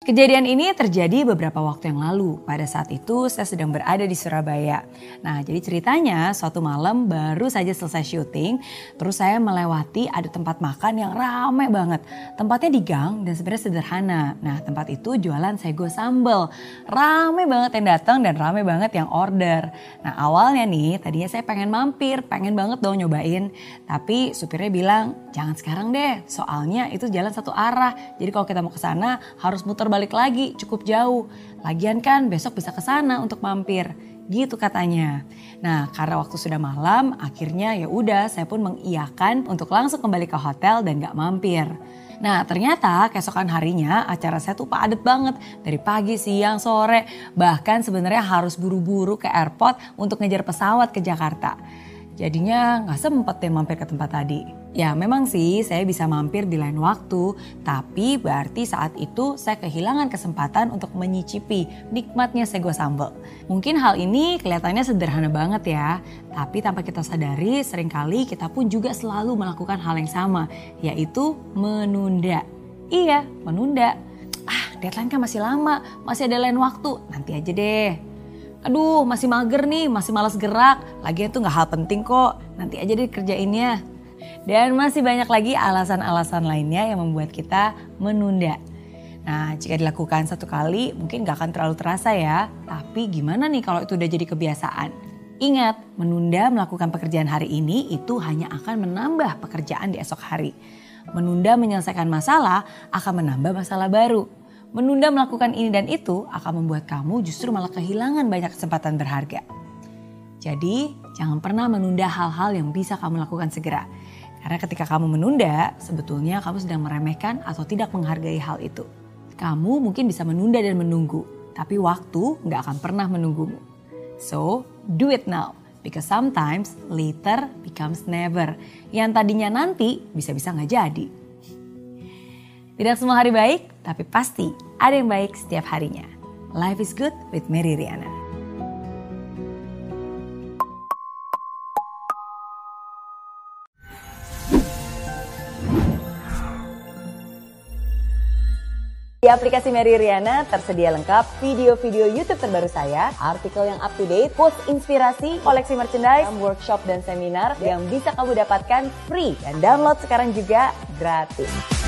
Kejadian ini terjadi beberapa waktu yang lalu. Pada saat itu saya sedang berada di Surabaya. Nah jadi ceritanya suatu malam baru saja selesai syuting. Terus saya melewati ada tempat makan yang rame banget. Tempatnya di gang dan sebenarnya sederhana. Nah tempat itu jualan sego sambal. Rame banget yang datang dan rame banget yang order. Nah awalnya nih tadinya saya pengen mampir. Pengen banget dong nyobain. Tapi supirnya bilang jangan sekarang deh. Soalnya itu jalan satu arah. Jadi kalau kita mau ke sana harus muter balik lagi cukup jauh. Lagian kan besok bisa ke sana untuk mampir. Gitu katanya. Nah, karena waktu sudah malam, akhirnya ya udah saya pun mengiyakan untuk langsung kembali ke hotel dan gak mampir. Nah ternyata keesokan harinya acara saya tuh padet banget. Dari pagi, siang, sore. Bahkan sebenarnya harus buru-buru ke airport untuk ngejar pesawat ke Jakarta. Jadinya gak sempet deh mampir ke tempat tadi. Ya memang sih saya bisa mampir di lain waktu, tapi berarti saat itu saya kehilangan kesempatan untuk menyicipi nikmatnya sego sambal. Mungkin hal ini kelihatannya sederhana banget ya, tapi tanpa kita sadari sering kali kita pun juga selalu melakukan hal yang sama, yaitu menunda. Iya, menunda. Ah, deadline kan masih lama, masih ada lain waktu, nanti aja deh. Aduh, masih mager nih, masih malas gerak. Lagi itu nggak hal penting kok, nanti aja deh kerjainnya. Dan masih banyak lagi alasan-alasan lainnya yang membuat kita menunda. Nah, jika dilakukan satu kali mungkin gak akan terlalu terasa ya. Tapi gimana nih kalau itu udah jadi kebiasaan? Ingat, menunda melakukan pekerjaan hari ini itu hanya akan menambah pekerjaan di esok hari. Menunda menyelesaikan masalah akan menambah masalah baru. Menunda melakukan ini dan itu akan membuat kamu justru malah kehilangan banyak kesempatan berharga. Jadi, jangan pernah menunda hal-hal yang bisa kamu lakukan segera. Karena ketika kamu menunda, sebetulnya kamu sedang meremehkan atau tidak menghargai hal itu. Kamu mungkin bisa menunda dan menunggu, tapi waktu nggak akan pernah menunggumu. So, do it now. Because sometimes later becomes never. Yang tadinya nanti bisa-bisa nggak jadi. Tidak semua hari baik, tapi pasti ada yang baik setiap harinya. Life is good with Mary Riana. Di aplikasi Mary Riana tersedia lengkap video-video YouTube terbaru saya, artikel yang up to date, post inspirasi, koleksi merchandise, workshop dan seminar yang bisa kamu dapatkan free dan download sekarang juga gratis.